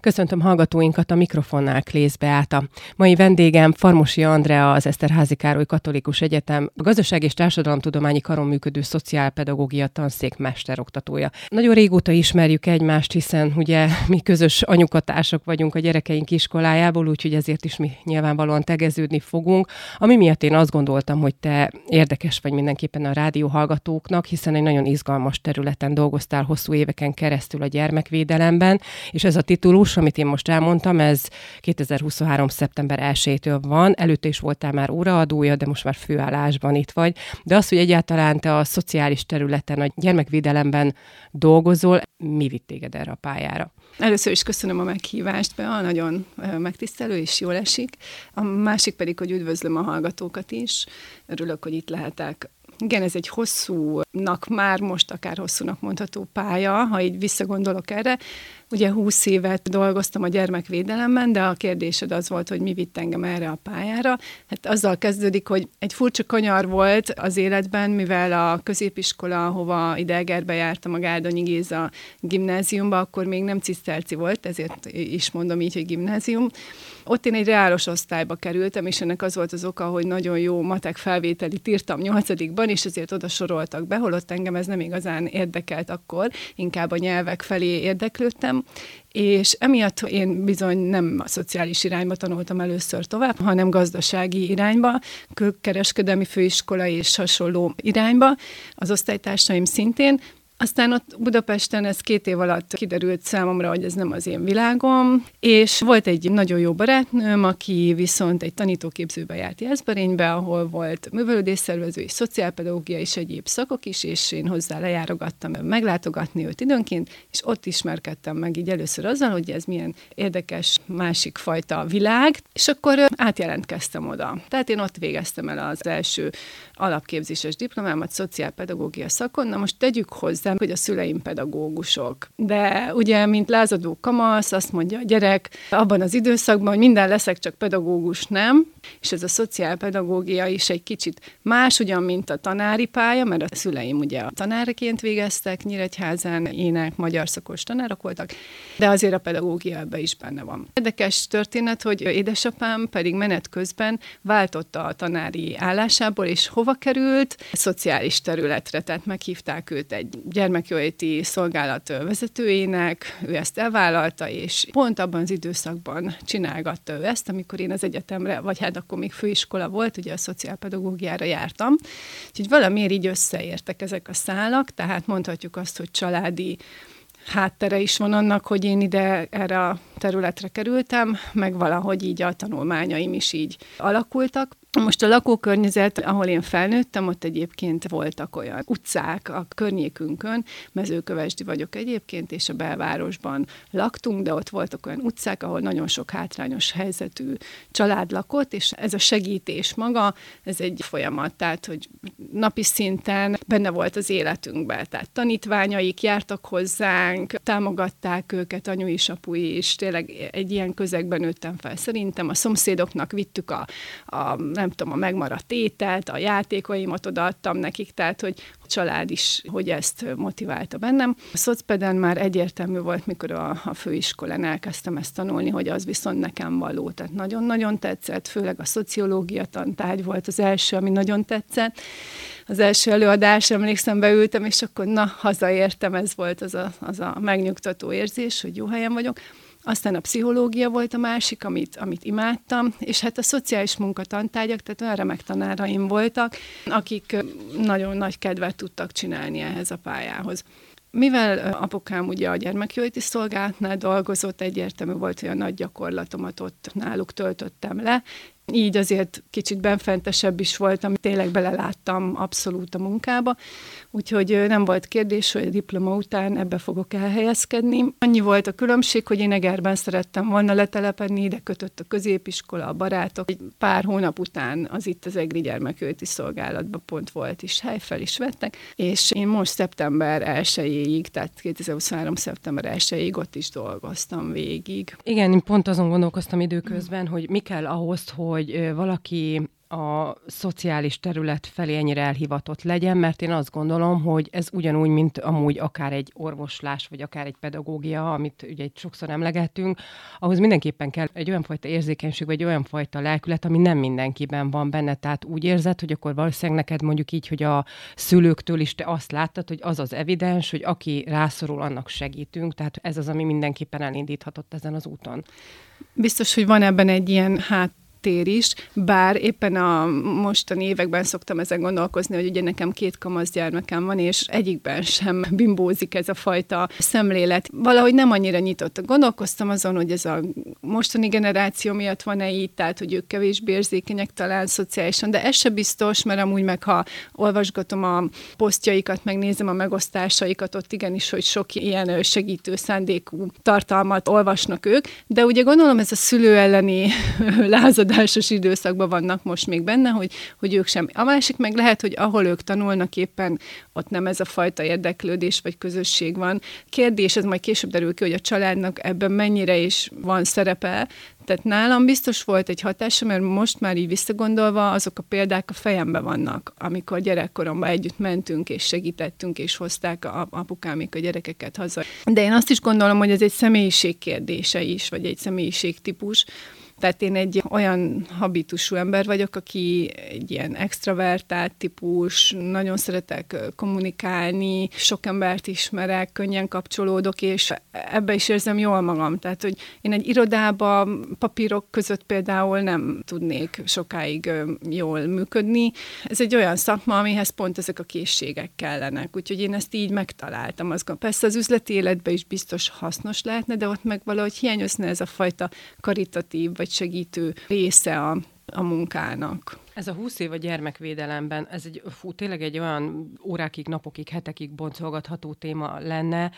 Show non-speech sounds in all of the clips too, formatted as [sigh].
Köszöntöm hallgatóinkat a mikrofonnál Klész Beáta. Mai vendégem Farmosi Andrea, az Eszterházi Károly Katolikus Egyetem a Gazdaság és Társadalomtudományi Karon működő szociálpedagógia tanszék mesteroktatója. Nagyon régóta ismerjük egymást, hiszen ugye mi közös anyukatársak vagyunk a gyerekeink iskolájából, úgyhogy ezért is mi nyilvánvalóan tegeződni fogunk. Ami miatt én azt gondoltam, hogy te érdekes vagy mindenképpen a rádió hallgatóknak, hiszen egy nagyon izgalmas területen dolgoztál hosszú éveken keresztül a gyermekvédelemben, és ez a titulus, amit én most elmondtam, ez 2023. szeptember 1-től van, előtte is voltál már óraadója, de most már főállásban itt vagy. De az, hogy egyáltalán te a szociális területen, a gyermekvédelemben dolgozol, mi vitt téged erre a pályára? Először is köszönöm a meghívást, be, nagyon megtisztelő és jól esik. A másik pedig, hogy üdvözlöm a hallgatókat is. Örülök, hogy itt lehetek. Igen, ez egy hosszúnak, már most akár hosszúnak mondható pálya, ha így visszagondolok erre. Ugye 20 évet dolgoztam a gyermekvédelemben, de a kérdésed az volt, hogy mi vitt engem erre a pályára. Hát azzal kezdődik, hogy egy furcsa kanyar volt az életben, mivel a középiskola, ahova idegerbe jártam, a Gárdonyi Géza gimnáziumba, akkor még nem ciszterci volt, ezért is mondom így, hogy gimnázium. Ott én egy reálos osztályba kerültem, és ennek az volt az oka, hogy nagyon jó matek felvételit írtam nyolcadikban, és ezért oda soroltak be, holott engem ez nem igazán érdekelt akkor, inkább a nyelvek felé érdeklődtem, és emiatt én bizony nem a szociális irányba tanultam először tovább, hanem gazdasági irányba, kereskedelmi főiskola és hasonló irányba, az osztálytársaim szintén, aztán ott Budapesten ez két év alatt kiderült számomra, hogy ez nem az én világom, és volt egy nagyon jó barátnőm, aki viszont egy tanítóképzőbe járt Jászberénybe, ahol volt művelődésszervező és szociálpedagógia és egyéb szakok is, és én hozzá lejárogattam meglátogatni őt időnként, és ott ismerkedtem meg így először azzal, hogy ez milyen érdekes másik fajta világ, és akkor átjelentkeztem oda. Tehát én ott végeztem el az első alapképzéses diplomámat szociálpedagógia szakon. Na most tegyük hozzá, hogy a szüleim pedagógusok. De ugye, mint lázadó kamasz, azt mondja a gyerek abban az időszakban, hogy minden leszek, csak pedagógus nem, és ez a szociálpedagógia is egy kicsit más, ugyan, mint a tanári pálya, mert a szüleim ugye a tanárként végeztek, Nyíregyházán ének, magyar szakos tanárok voltak, de azért a pedagógia ebbe is benne van. Érdekes történet, hogy édesapám pedig menet közben váltotta a tanári állásából, és hova került? Szociális területre, tehát meghívták őt egy gyermekjóléti szolgálat vezetőjének, ő ezt elvállalta, és pont abban az időszakban csinálgatta ő ezt, amikor én az egyetemre, vagy hát akkor még főiskola volt, ugye a szociálpedagógiára jártam. Úgyhogy valamiért így összeértek ezek a szálak, tehát mondhatjuk azt, hogy családi háttere is van annak, hogy én ide erre a területre kerültem, meg valahogy így a tanulmányaim is így alakultak. Most a lakókörnyezet, ahol én felnőttem, ott egyébként voltak olyan utcák a környékünkön, mezőkövesdi vagyok egyébként, és a belvárosban laktunk, de ott voltak olyan utcák, ahol nagyon sok hátrányos helyzetű család lakott, és ez a segítés maga, ez egy folyamat, tehát, hogy napi szinten benne volt az életünkben, tehát tanítványaik jártak hozzánk, támogatták őket, anyu is, apu is, tényleg egy ilyen közegben nőttem fel. Szerintem. A szomszédoknak vittük a, a nem tudom, a megmaradt ételt, a játékaimat odaadtam nekik, tehát hogy a család is, hogy ezt motiválta bennem. A szocpeden már egyértelmű volt, mikor a, a főiskolán elkezdtem ezt tanulni, hogy az viszont nekem való. Tehát nagyon-nagyon tetszett, főleg a szociológia tantárgy volt az első, ami nagyon tetszett. Az első előadás, emlékszem, beültem, és akkor na, hazaértem, ez volt az a, az a megnyugtató érzés, hogy jó helyen vagyok. Aztán a pszichológia volt a másik, amit, amit imádtam, és hát a szociális munkatantárgyak, tehát olyan remek tanáraim voltak, akik nagyon nagy kedvet tudtak csinálni ehhez a pályához. Mivel apukám ugye a gyermekjóléti szolgálatnál dolgozott, egyértelmű volt, hogy a nagy gyakorlatomat ott náluk töltöttem le, így azért kicsit benfentesebb is voltam, tényleg beleláttam abszolút a munkába, úgyhogy nem volt kérdés, hogy a diploma után ebbe fogok elhelyezkedni. Annyi volt a különbség, hogy én Egerben szerettem volna letelepedni, ide kötött a középiskola, a barátok. Egy pár hónap után az itt az EGRI gyermekölti szolgálatban pont volt is, hely fel is vettek, és én most szeptember 1-ig, tehát 2023. szeptember 1-ig ott is dolgoztam végig. Igen, én pont azon gondolkoztam időközben, hogy mi kell ahhoz, hogy hogy valaki a szociális terület felé ennyire elhivatott legyen, mert én azt gondolom, hogy ez ugyanúgy, mint amúgy akár egy orvoslás, vagy akár egy pedagógia, amit ugye egy sokszor emlegettünk, ahhoz mindenképpen kell egy olyan fajta érzékenység, vagy olyan fajta lelkület, ami nem mindenkiben van benne. Tehát úgy érzed, hogy akkor valószínűleg neked mondjuk így, hogy a szülőktől is te azt láttad, hogy az az evidens, hogy aki rászorul, annak segítünk. Tehát ez az, ami mindenképpen elindíthatott ezen az úton. Biztos, hogy van ebben egy ilyen hát tér is, bár éppen a mostani években szoktam ezen gondolkozni, hogy ugye nekem két kamasz gyermekem van, és egyikben sem bimbózik ez a fajta szemlélet. Valahogy nem annyira nyitott. Gondolkoztam azon, hogy ez a mostani generáció miatt van-e így, tehát hogy ők kevésbé érzékenyek talán szociálisan, de ez se biztos, mert amúgy meg ha olvasgatom a posztjaikat, megnézem a megosztásaikat, ott igenis, hogy sok ilyen segítő szándékú tartalmat olvasnak ők, de ugye gondolom ez a szülő elleni [laughs] lázad átadásos időszakban vannak most még benne, hogy, hogy ők sem. A másik meg lehet, hogy ahol ők tanulnak éppen, ott nem ez a fajta érdeklődés vagy közösség van. Kérdés, ez majd később derül ki, hogy a családnak ebben mennyire is van szerepe, tehát nálam biztos volt egy hatása, mert most már így visszagondolva azok a példák a fejembe vannak, amikor gyerekkoromban együtt mentünk és segítettünk, és hozták a apukámék a gyerekeket haza. De én azt is gondolom, hogy ez egy személyiség kérdése is, vagy egy személyiségtípus, tehát én egy olyan habitusú ember vagyok, aki egy ilyen extravertált típus, nagyon szeretek kommunikálni, sok embert ismerek, könnyen kapcsolódok, és ebbe is érzem jól magam. Tehát, hogy én egy irodába papírok között például nem tudnék sokáig jól működni. Ez egy olyan szakma, amihez pont ezek a készségek kellenek. Úgyhogy én ezt így megtaláltam. Azt persze az üzleti életben is biztos hasznos lehetne, de ott meg valahogy hiányozna ez a fajta karitatív vagy segítő része a, a munkának. Ez a 20 év a gyermekvédelemben, ez egy, fú, tényleg egy olyan órákig, napokig, hetekig boncolgatható téma lenne.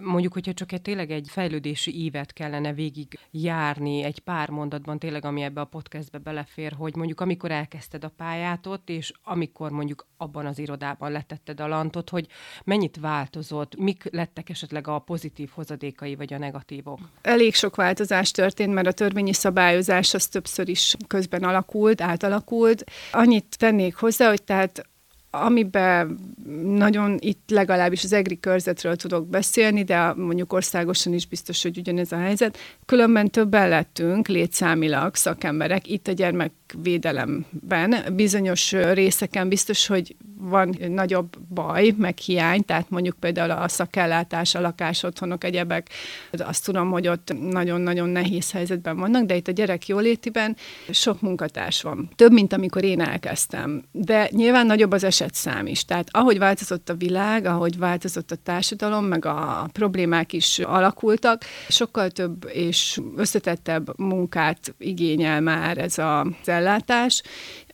Mondjuk, hogyha csak egy, tényleg egy fejlődési ívet kellene végig járni egy pár mondatban, tényleg, ami ebbe a podcastbe belefér, hogy mondjuk amikor elkezdted a pályátot, és amikor mondjuk abban az irodában letetted a lantot, hogy mennyit változott, mik lettek esetleg a pozitív hozadékai, vagy a negatívok? Elég sok változás történt, mert a törvényi szabályozás az többször is közben alakult, átalakult, Annyit tennék hozzá, hogy tehát amiben nagyon itt legalábbis az EGRI körzetről tudok beszélni, de mondjuk országosan is biztos, hogy ugyanez a helyzet. Különben többen lettünk létszámilag szakemberek itt a gyermekvédelemben. Bizonyos részeken biztos, hogy van nagyobb baj, meg hiány, tehát mondjuk például a szakellátás, a lakásotthonok, egyebek, azt tudom, hogy ott nagyon-nagyon nehéz helyzetben vannak, de itt a gyerek jólétiben sok munkatárs van. Több, mint amikor én elkezdtem. De nyilván nagyobb az esetszám is. Tehát ahogy változott a világ, ahogy változott a társadalom, meg a problémák is alakultak, sokkal több és összetettebb munkát igényel már ez az ellátás,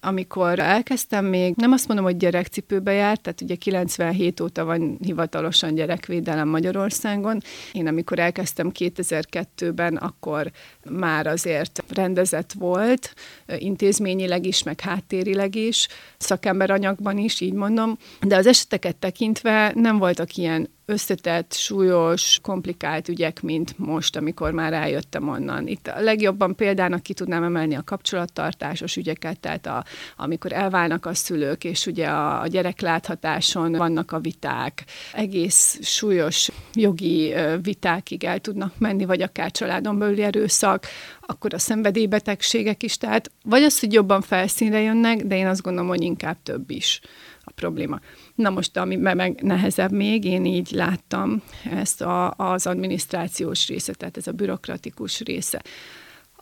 amikor elkezdtem még, nem azt mondom, hogy gyerekcipőbe járt, tehát ugye 97 óta van hivatalosan gyerekvédelem Magyarországon. Én amikor elkezdtem 2002-ben, akkor már azért rendezett volt, intézményileg is, meg háttérileg is, szakemberanyagban is, így mondom, de az eseteket tekintve nem voltak ilyen összetett, súlyos, komplikált ügyek, mint most, amikor már eljöttem onnan. Itt a legjobban példának ki tudnám emelni a kapcsolattartásos ügyeket, tehát a, amikor elválnak a szülők, és ugye a, a gyerekláthatáson vannak a viták, egész súlyos jogi vitákig el tudnak menni, vagy akár családon belüli erőszak, akkor a szenvedélybetegségek is, tehát vagy az, hogy jobban felszínre jönnek, de én azt gondolom, hogy inkább több is a probléma. Na most, ami meg nehezebb még, én így láttam ezt a, az adminisztrációs részet, tehát ez a bürokratikus része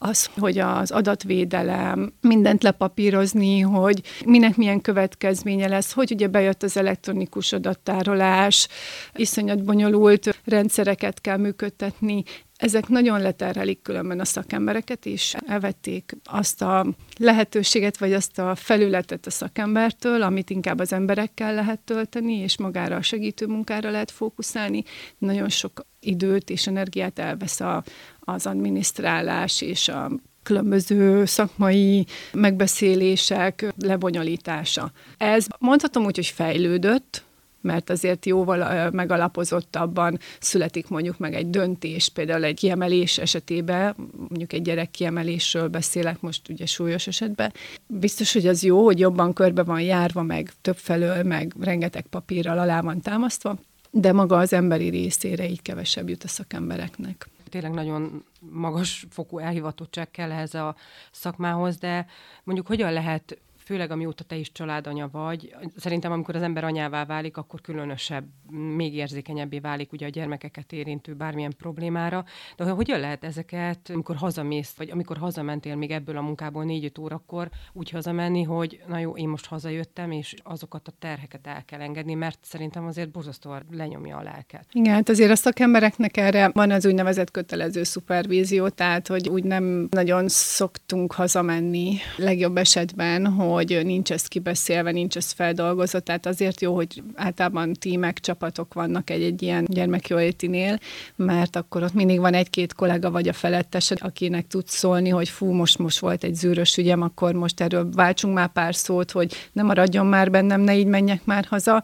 az, hogy az adatvédelem, mindent lepapírozni, hogy minek milyen következménye lesz, hogy ugye bejött az elektronikus adattárolás, iszonyat bonyolult rendszereket kell működtetni, ezek nagyon leterhelik különben a szakembereket, és elvették azt a lehetőséget, vagy azt a felületet a szakembertől, amit inkább az emberekkel lehet tölteni, és magára a segítő munkára lehet fókuszálni. Nagyon sok időt és energiát elvesz a, az adminisztrálás és a különböző szakmai megbeszélések lebonyolítása. Ez mondhatom úgy, hogy fejlődött, mert azért jóval megalapozottabban születik mondjuk meg egy döntés, például egy kiemelés esetében, mondjuk egy gyerek kiemelésről beszélek most ugye súlyos esetben. Biztos, hogy az jó, hogy jobban körbe van járva, meg többfelől, meg rengeteg papírral alá van támasztva, de maga az emberi részére így kevesebb jut a szakembereknek tényleg nagyon magas fokú elhivatottság kell ehhez a szakmához, de mondjuk hogyan lehet főleg amióta te is családanya vagy, szerintem amikor az ember anyává válik, akkor különösebb, még érzékenyebbé válik ugye a gyermekeket érintő bármilyen problémára. De hogyan lehet ezeket, amikor hazamész, vagy amikor hazamentél még ebből a munkából négy-öt órakor, úgy hazamenni, hogy na jó, én most hazajöttem, és azokat a terheket el kell engedni, mert szerintem azért borzasztóan lenyomja a lelket. Igen, hát azért a szakembereknek erre van az úgynevezett kötelező szupervízió, tehát hogy úgy nem nagyon szoktunk hazamenni legjobb esetben, hogy hogy nincs ez kibeszélve, nincs ez feldolgozva, tehát azért jó, hogy általában tímek, csapatok vannak egy-egy ilyen gyermekjólétinél, mert akkor ott mindig van egy-két kollega vagy a felettes, akinek tud szólni, hogy fú, most, most volt egy zűrös ügyem, akkor most erről váltsunk már pár szót, hogy ne maradjon már bennem, ne így menjek már haza.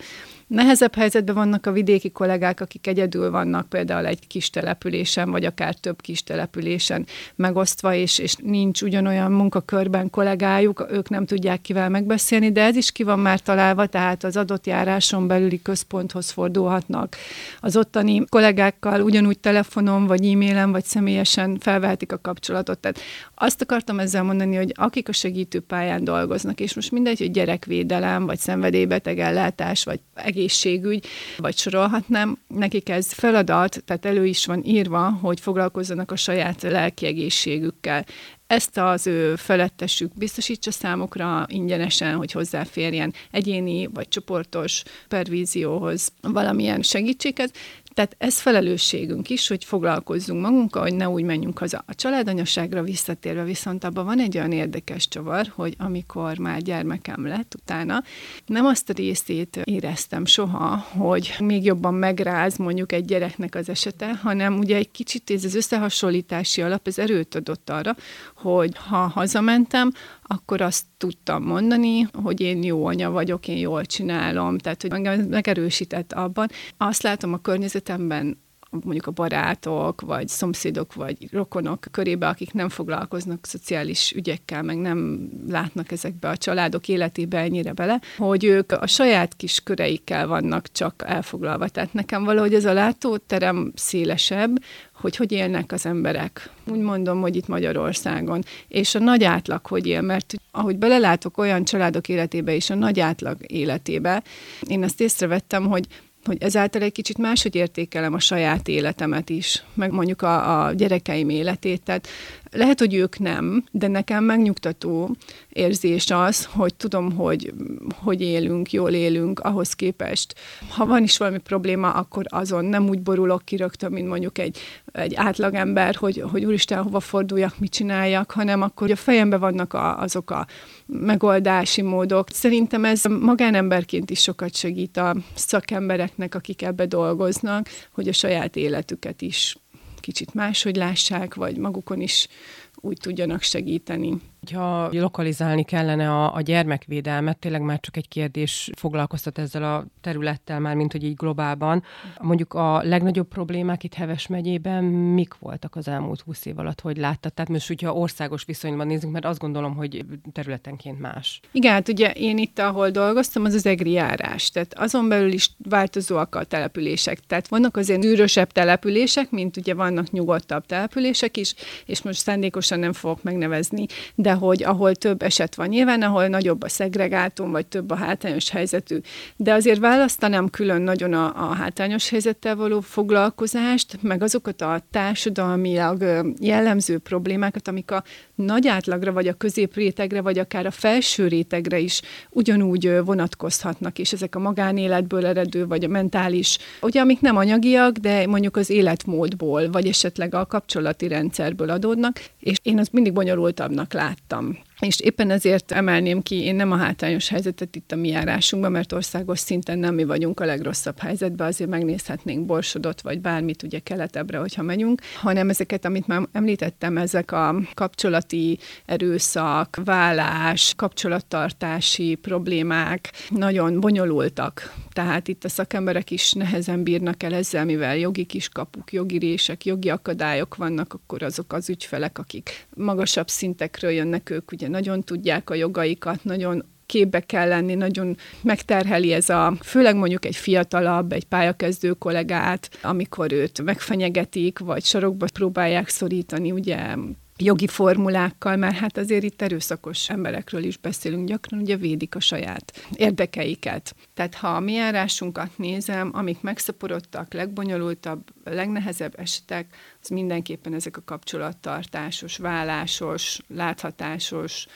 Nehezebb helyzetben vannak a vidéki kollégák, akik egyedül vannak például egy kis településen, vagy akár több kis településen megosztva, és, és nincs ugyanolyan munkakörben kollégájuk, ők nem tudják kivel megbeszélni, de ez is ki van már találva, tehát az adott járáson belüli központhoz fordulhatnak. Az ottani kollégákkal ugyanúgy telefonon, vagy e-mailen, vagy személyesen felvehetik a kapcsolatot. Tehát azt akartam ezzel mondani, hogy akik a segítőpályán dolgoznak, és most mindegy, hogy gyerekvédelem, vagy szenvedélybeteg ellátás, vagy egész egészségügy, vagy sorolhatnám, nekik ez feladat, tehát elő is van írva, hogy foglalkozzanak a saját lelki egészségükkel. Ezt az ő felettesük biztosítsa számukra ingyenesen, hogy hozzáférjen egyéni vagy csoportos pervízióhoz valamilyen segítséget, tehát ez felelősségünk is, hogy foglalkozzunk magunkkal, hogy ne úgy menjünk haza. A családanyaságra visszatérve viszont abban van egy olyan érdekes csavar, hogy amikor már gyermekem lett utána, nem azt a részét éreztem soha, hogy még jobban megráz mondjuk egy gyereknek az esete, hanem ugye egy kicsit ez az összehasonlítási alap, ez erőt adott arra, hogy ha hazamentem, akkor azt tudtam mondani, hogy én jó anya vagyok, én jól csinálom, tehát hogy engem megerősített abban. Azt látom a környezetemben, mondjuk a barátok, vagy szomszédok, vagy rokonok körébe, akik nem foglalkoznak szociális ügyekkel, meg nem látnak ezekbe a családok életébe ennyire bele, hogy ők a saját kis köreikkel vannak csak elfoglalva. Tehát nekem valahogy ez a látóterem szélesebb, hogy hogy élnek az emberek. Úgy mondom, hogy itt Magyarországon. És a nagy átlag hogy él, mert ahogy belelátok olyan családok életébe és a nagy átlag életébe, én azt észrevettem, hogy hogy ezáltal egy kicsit máshogy értékelem a saját életemet is, meg mondjuk a, a gyerekeim életét. Tehát lehet, hogy ők nem, de nekem megnyugtató érzés az, hogy tudom, hogy hogy élünk, jól élünk, ahhoz képest. Ha van is valami probléma, akkor azon nem úgy borulok ki rögtön, mint mondjuk egy, egy átlagember, hogy, hogy úristen, hova forduljak, mit csináljak, hanem akkor a fejemben vannak a, azok a megoldási módok. Szerintem ez magánemberként is sokat segít a szakembereknek, akik ebbe dolgoznak, hogy a saját életüket is kicsit máshogy lássák, vagy magukon is úgy tudjanak segíteni. Ha lokalizálni kellene a, a gyermekvédelmet, tényleg már csak egy kérdés foglalkoztat ezzel a területtel már, mint hogy így globálban. Mondjuk a legnagyobb problémák itt Heves megyében mik voltak az elmúlt húsz év alatt, hogy láttad? Tehát most, hogyha országos viszonyban nézzük, mert azt gondolom, hogy területenként más. Igen, hát ugye én itt, ahol dolgoztam, az az egri járás. Tehát azon belül is változóak a települések. Tehát vannak azért űrösebb települések, mint ugye vannak nyugodtabb települések is, és most szándékosan nem fogok megnevezni, de de hogy ahol több eset van nyilván, ahol nagyobb a szegregátum, vagy több a hátrányos helyzetű. De azért választanám külön nagyon a, a hátrányos helyzettel való foglalkozást, meg azokat a társadalmilag jellemző problémákat, amik a nagy átlagra, vagy a középrétegre, vagy akár a felső rétegre is ugyanúgy vonatkozhatnak, és ezek a magánéletből eredő, vagy a mentális, ugye amik nem anyagiak, de mondjuk az életmódból, vagy esetleg a kapcsolati rendszerből adódnak, és én azt mindig bonyolultabbnak láttam. És éppen ezért emelném ki, én nem a hátrányos helyzetet itt a mi járásunkban, mert országos szinten nem mi vagyunk a legrosszabb helyzetben, azért megnézhetnénk Borsodot, vagy bármit ugye keletebbre, hogyha megyünk, hanem ezeket, amit már említettem, ezek a kapcsolati erőszak, vállás, kapcsolattartási problémák nagyon bonyolultak. Tehát itt a szakemberek is nehezen bírnak el ezzel, mivel jogi kiskapuk, jogi rések, jogi akadályok vannak, akkor azok az ügyfelek, akik magasabb szintekről jönnek, ők ugye nagyon tudják a jogaikat, nagyon képbe kell lenni, nagyon megterheli ez a, főleg mondjuk egy fiatalabb, egy pályakezdő kollégát, amikor őt megfenyegetik, vagy sarokba próbálják szorítani, ugye jogi formulákkal, mert hát azért itt erőszakos emberekről is beszélünk, gyakran ugye védik a saját érdekeiket. Tehát ha a mi járásunkat nézem, amik megszaporodtak, legbonyolultabb, legnehezebb esetek, az mindenképpen ezek a kapcsolattartásos, vállásos, láthatásos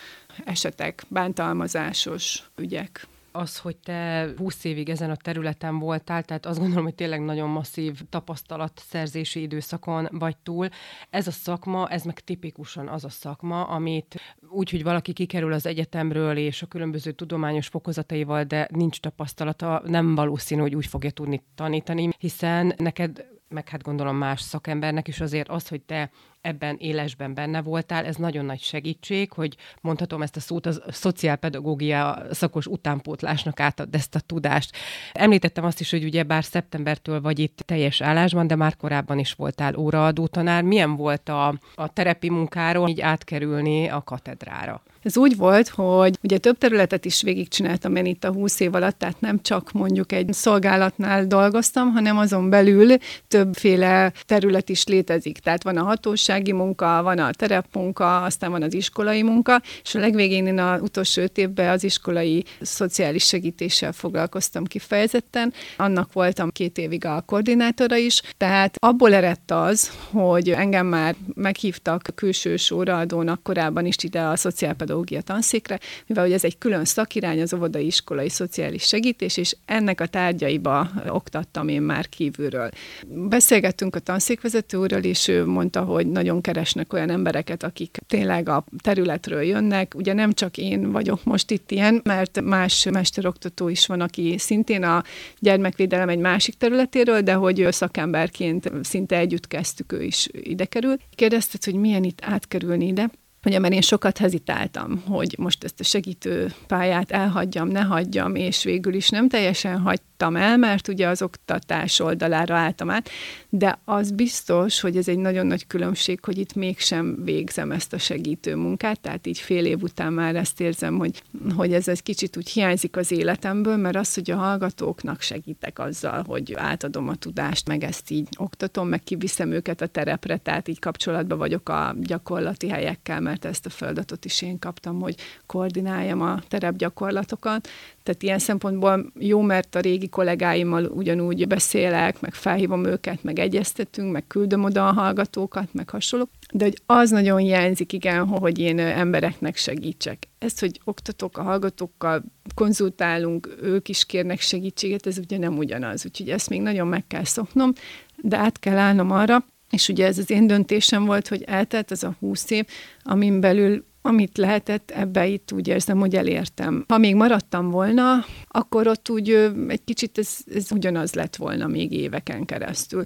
esetek, bántalmazásos ügyek az, hogy te 20 évig ezen a területen voltál, tehát azt gondolom, hogy tényleg nagyon masszív tapasztalatszerzési időszakon vagy túl. Ez a szakma, ez meg tipikusan az a szakma, amit úgy, hogy valaki kikerül az egyetemről és a különböző tudományos fokozataival, de nincs tapasztalata, nem valószínű, hogy úgy fogja tudni tanítani, hiszen neked meg hát gondolom más szakembernek is azért az, hogy te ebben élesben benne voltál, ez nagyon nagy segítség, hogy mondhatom ezt a szót, a szociálpedagógia szakos utánpótlásnak átad ezt a tudást. Említettem azt is, hogy ugye bár szeptembertől vagy itt teljes állásban, de már korábban is voltál óraadó tanár. Milyen volt a, a terepi munkáról így átkerülni a katedrára? Ez úgy volt, hogy ugye több területet is végigcsináltam én itt a 20 év alatt, tehát nem csak mondjuk egy szolgálatnál dolgoztam, hanem azon belül többféle terület is létezik. Tehát van a hatósági munka, van a terepmunka, aztán van az iskolai munka, és a legvégén én az utolsó öt évben az iskolai szociális segítéssel foglalkoztam kifejezetten. Annak voltam két évig a koordinátora is, tehát abból eredt az, hogy engem már meghívtak külső óraadónak korábban is ide a szociálpedagógia pedagógia tanszékre, mivel hogy ez egy külön szakirány, az óvodai iskolai szociális segítés, és ennek a tárgyaiba oktattam én már kívülről. Beszélgettünk a tanszékvezető úrral, és ő mondta, hogy nagyon keresnek olyan embereket, akik tényleg a területről jönnek. Ugye nem csak én vagyok most itt ilyen, mert más mesteroktató is van, aki szintén a gyermekvédelem egy másik területéről, de hogy szakemberként szinte együtt kezdtük, ő is ide kerül. Kérdezted, hogy milyen itt átkerülni ide Ugye, mert én sokat hezitáltam, hogy most ezt a segítő pályát elhagyjam, ne hagyjam, és végül is nem teljesen hagytam el, mert ugye az oktatás oldalára álltam át, de az biztos, hogy ez egy nagyon nagy különbség, hogy itt mégsem végzem ezt a segítő munkát, tehát így fél év után már ezt érzem, hogy, hogy ez egy kicsit úgy hiányzik az életemből, mert az, hogy a hallgatóknak segítek azzal, hogy átadom a tudást, meg ezt így oktatom, meg kiviszem őket a terepre, tehát így kapcsolatban vagyok a gyakorlati helyekkel, mert ezt a feladatot is én kaptam, hogy koordináljam a terepgyakorlatokat. Tehát ilyen szempontból jó, mert a régi kollégáimmal ugyanúgy beszélek, meg felhívom őket, meg egyeztetünk, meg küldöm oda a hallgatókat, meg hasonlók. De hogy az nagyon hiányzik, igen, hogy én embereknek segítsek. Ezt, hogy oktatók a hallgatókkal konzultálunk, ők is kérnek segítséget, ez ugye nem ugyanaz. Úgyhogy ezt még nagyon meg kell szoknom, de át kell állnom arra, és ugye ez az én döntésem volt, hogy eltelt ez a húsz év, amin belül amit lehetett, ebbe itt úgy érzem, hogy elértem. Ha még maradtam volna, akkor ott úgy egy kicsit ez, ez ugyanaz lett volna még éveken keresztül.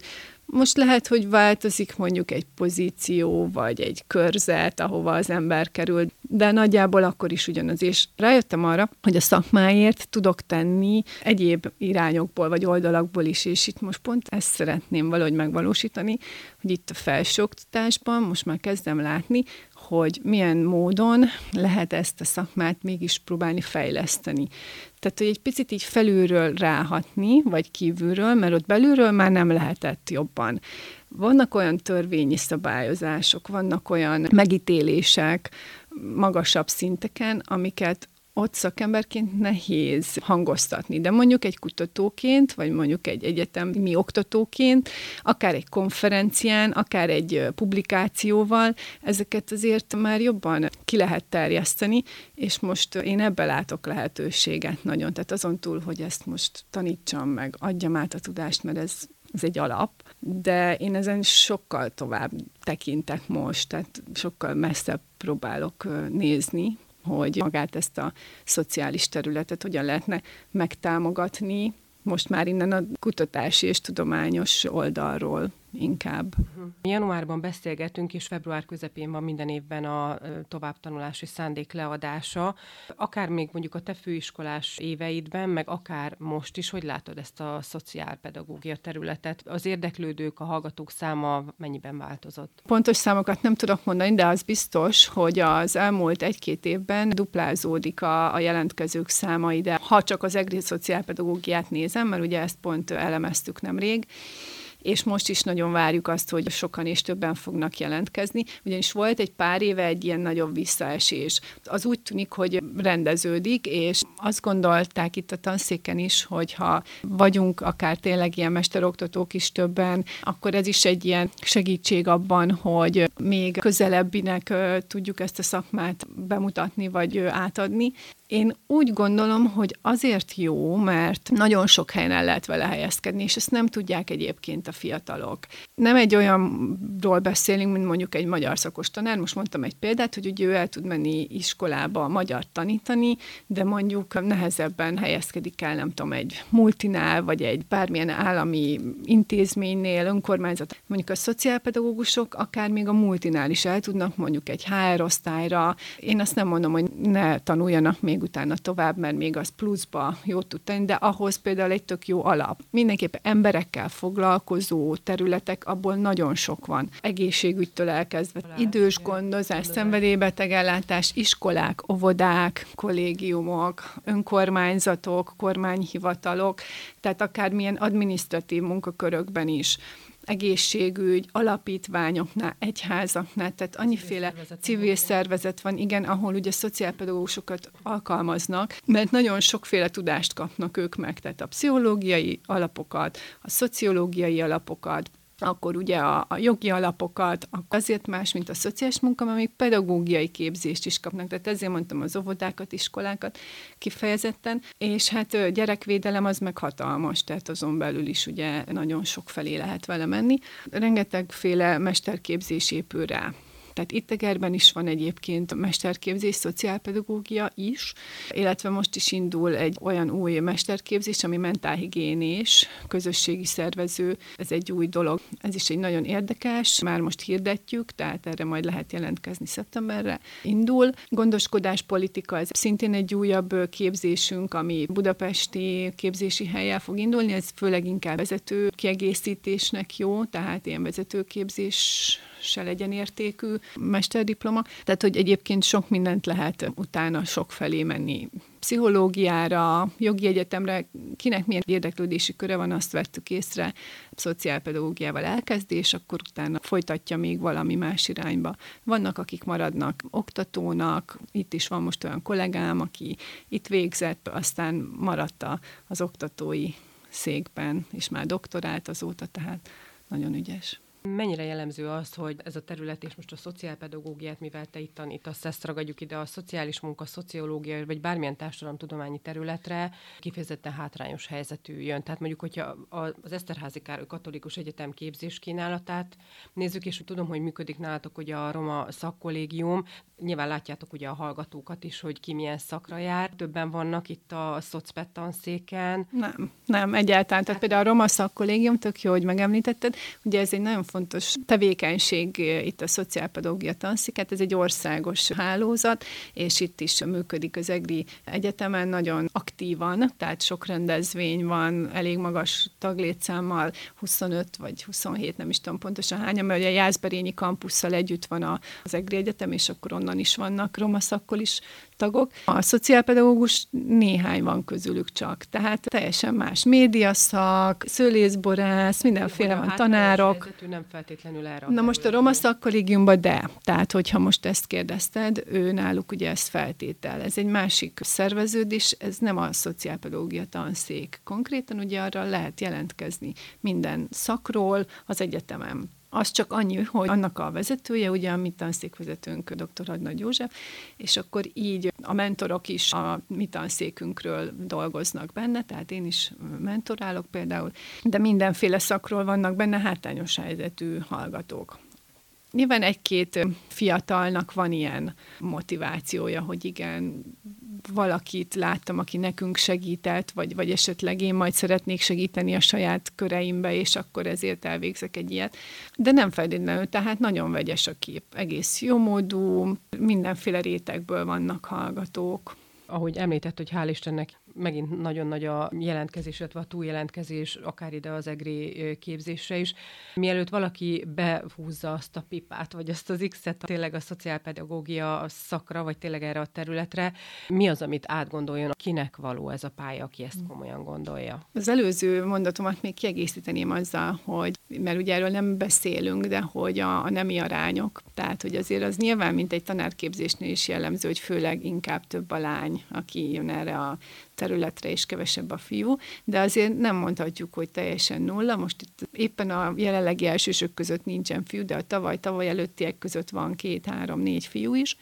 Most lehet, hogy változik mondjuk egy pozíció, vagy egy körzet, ahova az ember kerül, de nagyjából akkor is ugyanaz. És rájöttem arra, hogy a szakmáért tudok tenni egyéb irányokból, vagy oldalakból is, és itt most pont ezt szeretném valahogy megvalósítani, hogy itt a felsőoktatásban most már kezdem látni, hogy milyen módon lehet ezt a szakmát mégis próbálni fejleszteni. Tehát, hogy egy picit így felülről ráhatni, vagy kívülről, mert ott belülről már nem lehetett jobban. Vannak olyan törvényi szabályozások, vannak olyan megítélések magasabb szinteken, amiket ott szakemberként nehéz hangoztatni, de mondjuk egy kutatóként, vagy mondjuk egy egyetemi oktatóként, akár egy konferencián, akár egy publikációval, ezeket azért már jobban ki lehet terjeszteni, és most én ebbe látok lehetőséget nagyon. Tehát azon túl, hogy ezt most tanítsam meg, adjam át a tudást, mert ez ez egy alap, de én ezen sokkal tovább tekintek most, tehát sokkal messzebb próbálok nézni, hogy magát ezt a szociális területet hogyan lehetne megtámogatni, most már innen a kutatási és tudományos oldalról inkább. Uh-huh. Januárban beszélgetünk, és február közepén van minden évben a továbbtanulási szándék leadása. Akár még mondjuk a te főiskolás éveidben, meg akár most is, hogy látod ezt a szociálpedagógia területet? Az érdeklődők, a hallgatók száma mennyiben változott? Pontos számokat nem tudok mondani, de az biztos, hogy az elmúlt egy-két évben duplázódik a, a jelentkezők száma ide. Ha csak az egri szociálpedagógiát nézem, mert ugye ezt pont elemeztük nemrég, és most is nagyon várjuk azt, hogy sokan és többen fognak jelentkezni, ugyanis volt egy pár éve egy ilyen nagyobb visszaesés. Az úgy tűnik, hogy rendeződik, és azt gondolták itt a tanszéken is, hogy ha vagyunk akár tényleg ilyen mesteroktatók is többen, akkor ez is egy ilyen segítség abban, hogy még közelebbinek tudjuk ezt a szakmát bemutatni vagy átadni. Én úgy gondolom, hogy azért jó, mert nagyon sok helyen el lehet vele helyezkedni, és ezt nem tudják egyébként a fiatalok. Nem egy olyanról beszélünk, mint mondjuk egy magyar szakos tanár, most mondtam egy példát, hogy ugye ő el tud menni iskolába magyar tanítani, de mondjuk nehezebben helyezkedik el, nem tudom, egy multinál, vagy egy bármilyen állami intézménynél, önkormányzat. Mondjuk a szociálpedagógusok akár még a multinál is el tudnak mondjuk egy HR osztályra. Én azt nem mondom, hogy ne tanuljanak még utána tovább, mert még az pluszba jót tud tenni, de ahhoz például egy tök jó alap. Mindenképpen emberekkel foglalkozó területek, abból nagyon sok van. Egészségügytől elkezdve, idős gondozás, szenvedélybetegellátás, iskolák, óvodák, kollégiumok, önkormányzatok, kormányhivatalok, tehát akármilyen adminisztratív munkakörökben is egészségügy, alapítványoknál, egyházaknál, tehát annyiféle civil, civil szervezet van, igen, ahol ugye szociálpedagógusokat alkalmaznak, mert nagyon sokféle tudást kapnak ők meg, tehát a pszichológiai alapokat, a szociológiai alapokat, akkor ugye a, a jogi alapokat, azért más, mint a szociális munka, mert még pedagógiai képzést is kapnak, tehát ezért mondtam az óvodákat, iskolákat kifejezetten, és hát gyerekvédelem az meg hatalmas, tehát azon belül is ugye nagyon sok felé lehet vele menni. Rengetegféle mesterképzés épül rá. Tehát itt Egerben is van egyébként mesterképzés, szociálpedagógia is, illetve most is indul egy olyan új mesterképzés, ami mentálhigiénés, közösségi szervező, ez egy új dolog. Ez is egy nagyon érdekes, már most hirdetjük, tehát erre majd lehet jelentkezni szeptemberre. Indul. Gondoskodás politika, ez szintén egy újabb képzésünk, ami budapesti képzési helyel fog indulni, ez főleg inkább vezető kiegészítésnek jó, tehát ilyen vezetőképzés se legyen értékű mesterdiploma. Tehát, hogy egyébként sok mindent lehet utána sok felé menni. Pszichológiára, jogi egyetemre, kinek milyen érdeklődési köre van, azt vettük észre, szociálpedagógiával elkezdi, és akkor utána folytatja még valami más irányba. Vannak, akik maradnak oktatónak, itt is van most olyan kollégám, aki itt végzett, aztán maradt az oktatói székben, és már doktorált azóta, tehát nagyon ügyes. Mennyire jellemző az, hogy ez a terület, és most a szociálpedagógiát, mivel te itt tanítasz, ezt ragadjuk ide a szociális munka, szociológia, vagy bármilyen társadalomtudományi területre, kifejezetten hátrányos helyzetű jön. Tehát mondjuk, hogyha az Eszterházi Károly Katolikus Egyetem képzés kínálatát nézzük, és tudom, hogy működik nálatok ugye a Roma szakkollégium, nyilván látjátok ugye a hallgatókat is, hogy ki milyen szakra jár. Többen vannak itt a szocpet tanszéken. Nem, nem, egyáltalán. Tehát például a Roma szakkollégium, tök jó, hogy megemlítetted, ugye ez egy nagyon fontos tevékenység eh, itt a szociálpedagógia tanszéket, ez egy országos hálózat, és itt is működik az EGRI Egyetemen nagyon aktívan, tehát sok rendezvény van, elég magas taglétszámmal, 25 vagy 27, nem is tudom pontosan hányan, mert ugye a Jászberényi kampusszal együtt van az EGRI Egyetem, és akkor onnan is vannak roma szakkol is tagok. A szociálpedagógus néhány van közülük csak, tehát teljesen más médiaszak, szőlészborász, mindenféle van, tanárok. nem feltétlenül erre. Na most a roma szakkollégiumban de, tehát hogyha most ezt kérdezted, ő náluk ugye ezt feltétel. Ez egy másik szerveződés, ez nem a szociálpedagógia tanszék. Konkrétan ugye arra lehet jelentkezni minden szakról az egyetemen. Az csak annyi, hogy annak a vezetője, ugye a mi tanszékvezetőnk dr. Hadnagy József, és akkor így a mentorok is a mi tanszékünkről dolgoznak benne, tehát én is mentorálok például, de mindenféle szakról vannak benne hátrányos helyzetű hallgatók. Nyilván egy-két fiatalnak van ilyen motivációja, hogy igen, valakit láttam, aki nekünk segített, vagy, vagy esetleg én majd szeretnék segíteni a saját köreimbe, és akkor ezért elvégzek egy ilyet. De nem feltétlenül, tehát nagyon vegyes a kép. Egész jómódú, mindenféle rétegből vannak hallgatók ahogy említett, hogy hál' Istennek megint nagyon nagy a jelentkezés, illetve a túljelentkezés, akár ide az EGRI képzésre is. Mielőtt valaki behúzza azt a pipát, vagy azt az X-et tényleg a szociálpedagógia szakra, vagy tényleg erre a területre, mi az, amit átgondoljon, kinek való ez a pálya, aki ezt komolyan gondolja? Az előző mondatomat még kiegészíteném azzal, hogy, mert ugye erről nem beszélünk, de hogy a, a nemi arányok, tehát hogy azért az nyilván, mint egy tanárképzésnél is jellemző, hogy főleg inkább több a lány, aki jön erre a területre, és kevesebb a fiú, de azért nem mondhatjuk, hogy teljesen nulla. Most itt éppen a jelenlegi elsősök között nincsen fiú, de a tavaly-tavaly előttiek között van két, három, négy fiú is,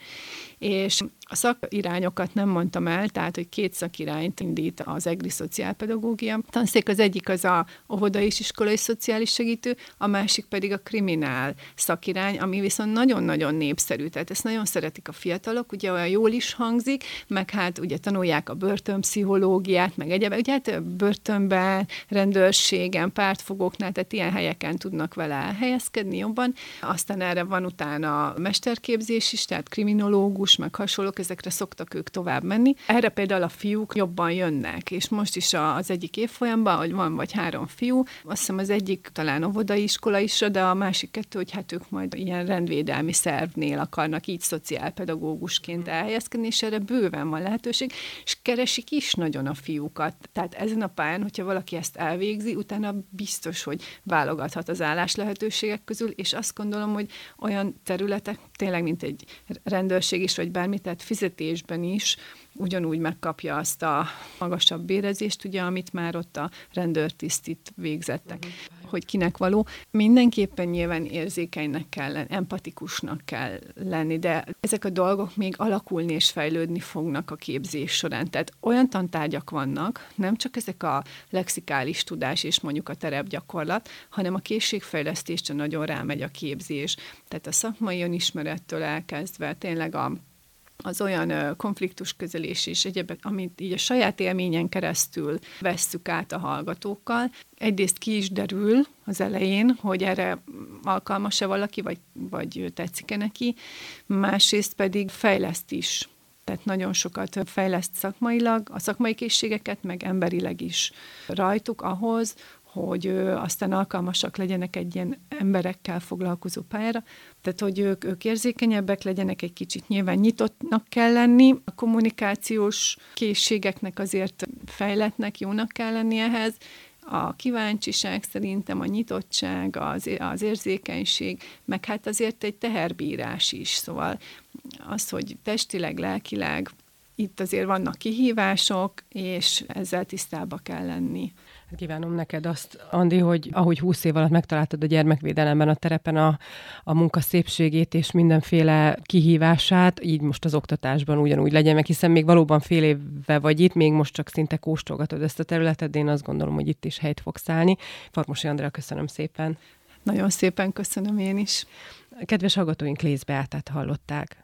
és a szakirányokat nem mondtam el, tehát, hogy két szakirányt indít az EGRI szociálpedagógia. Tanszék az egyik az a óvoda és iskolai szociális segítő, a másik pedig a kriminál szakirány, ami viszont nagyon-nagyon népszerű, tehát ezt nagyon szeretik a fiatalok, ugye olyan jól is hangzik, meg hát ugye tanulják a börtönpszichológiát, meg egyébként, ugye hát börtönben, rendőrségen, pártfogóknál, tehát ilyen helyeken tudnak vele elhelyezkedni jobban. Aztán erre van utána mesterképzés is, tehát kriminológus, meg hasonló fiatalok, ezekre szoktak ők tovább menni. Erre például a fiúk jobban jönnek, és most is az egyik évfolyamban, hogy van vagy három fiú, azt hiszem az egyik talán óvodai iskola is, de a másik kettő, hogy hát ők majd ilyen rendvédelmi szervnél akarnak így szociálpedagógusként elhelyezkedni, és erre bőven van lehetőség, és keresik is nagyon a fiúkat. Tehát ezen a pályán, hogyha valaki ezt elvégzi, utána biztos, hogy válogathat az állás lehetőségek közül, és azt gondolom, hogy olyan területek, tényleg, mint egy rendőrség is, vagy bármi, tehát fizetésben is ugyanúgy megkapja azt a magasabb bérezést, ugye, amit már ott a rendőrtisztit végzettek, uh-huh. hogy kinek való. Mindenképpen nyilván érzékenynek kell lenni, empatikusnak kell lenni, de ezek a dolgok még alakulni és fejlődni fognak a képzés során. Tehát olyan tantárgyak vannak, nem csak ezek a lexikális tudás és mondjuk a terepgyakorlat, hanem a készségfejlesztésre nagyon rámegy a képzés. Tehát a szakmai önismerettől elkezdve tényleg a az olyan konfliktusközelés és egyebek, amit így a saját élményen keresztül vesszük át a hallgatókkal. Egyrészt ki is derül az elején, hogy erre alkalmas-e valaki, vagy, vagy tetszik-e neki, másrészt pedig fejleszt is tehát nagyon sokat fejleszt szakmailag, a szakmai készségeket, meg emberileg is. Rajtuk ahhoz, hogy aztán alkalmasak legyenek egy ilyen emberekkel foglalkozó pályára, tehát hogy ők, ők érzékenyebbek legyenek egy kicsit, nyilván nyitottnak kell lenni, a kommunikációs készségeknek azért fejletnek, jónak kell lenni ehhez, a kíváncsiság szerintem, a nyitottság, az, az érzékenység, meg hát azért egy teherbírás is, szóval az, hogy testileg, lelkileg itt azért vannak kihívások, és ezzel tisztába kell lenni. Hát kívánom neked azt, Andi, hogy ahogy húsz év alatt megtaláltad a gyermekvédelemben a terepen a, a munka szépségét és mindenféle kihívását, így most az oktatásban ugyanúgy legyen meg, hiszen még valóban fél évve vagy itt, még most csak szinte kóstolgatod ezt a területet, de én azt gondolom, hogy itt is helyt fogsz állni. Farmosi Andrea, köszönöm szépen. Nagyon szépen köszönöm én is. Kedves hallgatóink, átát hallották.